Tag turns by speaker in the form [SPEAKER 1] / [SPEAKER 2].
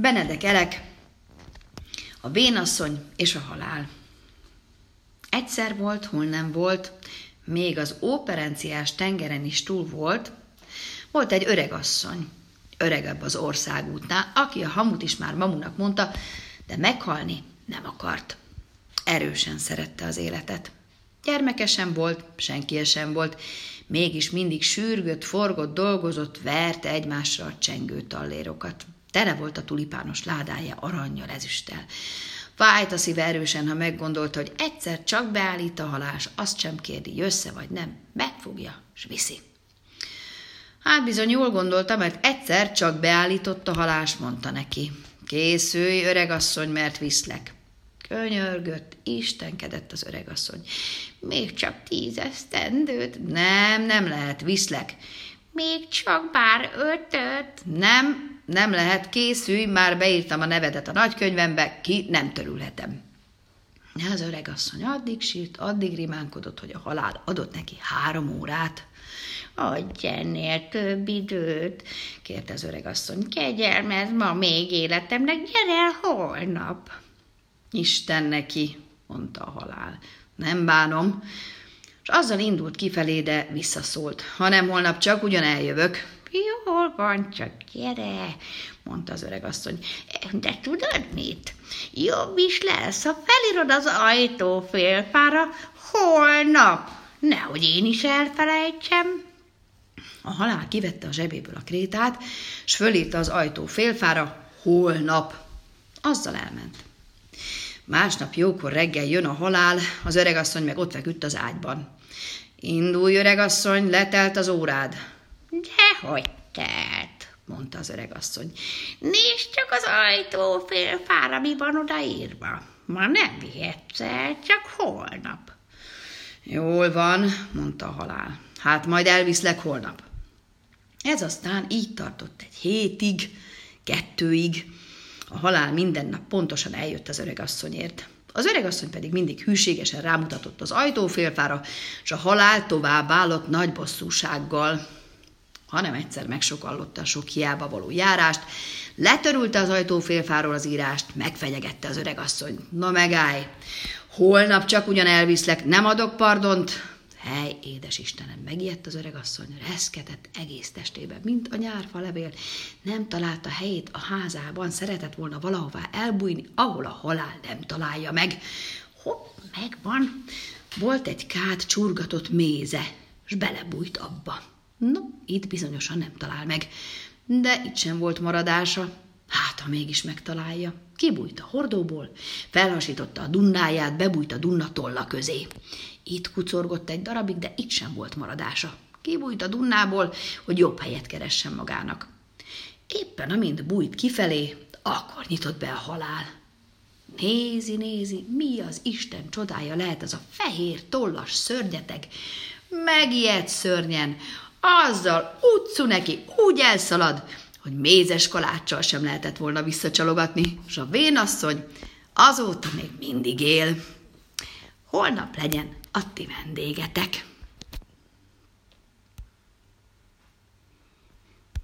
[SPEAKER 1] Benedek Elek, a vénasszony és a halál. Egyszer volt, hol nem volt, még az óperenciás tengeren is túl volt, volt egy öreg asszony, öregebb az országútnál, aki a hamut is már mamunak mondta, de meghalni nem akart. Erősen szerette az életet. Gyermekesen volt, senki sem volt, mégis mindig sürgött, forgott, dolgozott, verte egymásra a csengő tallérokat. Tele volt a tulipános ládája aranyjal, ezüsttel. Fájt a szíve erősen, ha meggondolta, hogy egyszer csak beállít a halás, azt sem kérdi, jössze vagy nem, megfogja, s viszi. Hát bizony jól gondolta, mert egyszer csak beállított a halás, mondta neki. Készülj, öregasszony, mert viszlek. Könyörgött, istenkedett az öregasszony. Még csak tíz esztendőt? Nem, nem lehet, viszlek. Még csak bár ötöt? Nem, nem lehet, készülj, már beírtam a nevedet a nagykönyvembe, ki nem törülhetem. Az öregasszony addig sírt, addig rimánkodott, hogy a halál adott neki három órát. Adj ennél több időt, kérte az öregasszony. Kegyelmez ma még életemnek, gyere el holnap. Isten neki, mondta a halál. Nem bánom. És azzal indult kifelé, de visszaszólt. Hanem holnap csak ugyan eljövök. Jól van, csak gyere, mondta az öreg asszony. De tudod mit? Jobb is lesz, ha felírod az ajtó félfára holnap. Nehogy én is elfelejtsem. A halál kivette a zsebéből a krétát, s fölírta az ajtó félfára holnap. Azzal elment. Másnap jókor reggel jön a halál, az öregasszony meg ott feküdt az ágyban. Indulj, öregasszony, letelt az órád. Dehogy telt, mondta az öregasszony. Nézd csak az ajtó félfára, mi van odaírva. Ma nem vihetsz el, csak holnap. Jól van, mondta a halál. Hát majd elviszlek holnap. Ez aztán így tartott egy hétig, kettőig, a halál minden nap pontosan eljött az öregasszonyért. Az öregasszony pedig mindig hűségesen rámutatott az ajtófélfára, és a halál tovább állott nagy bosszúsággal. Hanem egyszer megsokallotta a sok hiába való járást, letörülte az ajtófélfáról az írást, megfenyegette az öregasszony. Na megállj, holnap csak ugyan elviszlek, nem adok pardont, Hely, édes Istenem, megijedt az öregasszony, reszketett egész testében, mint a nyárfa levél. Nem találta helyét a házában, szeretett volna valahová elbújni, ahol a halál nem találja meg. Hopp, megvan. Volt egy kát csurgatott méze, s belebújt abba. No, itt bizonyosan nem talál meg, de itt sem volt maradása. Hát, ha mégis megtalálja. Kibújt a hordóból, felhasította a dunnáját, bebújt a dunna tolla közé. Itt kucorgott egy darabig, de itt sem volt maradása. Kibújt a dunnából, hogy jobb helyet keressen magának. Éppen amint bújt kifelé, akkor nyitott be a halál. Nézi, nézi, mi az Isten csodája lehet ez a fehér, tollas szörnyeteg. Megijed szörnyen, azzal utcu neki, úgy elszalad, hogy mézes kaláccsal sem lehetett volna visszacsalogatni, és a vénasszony azóta még mindig él. Holnap legyen a ti vendégetek.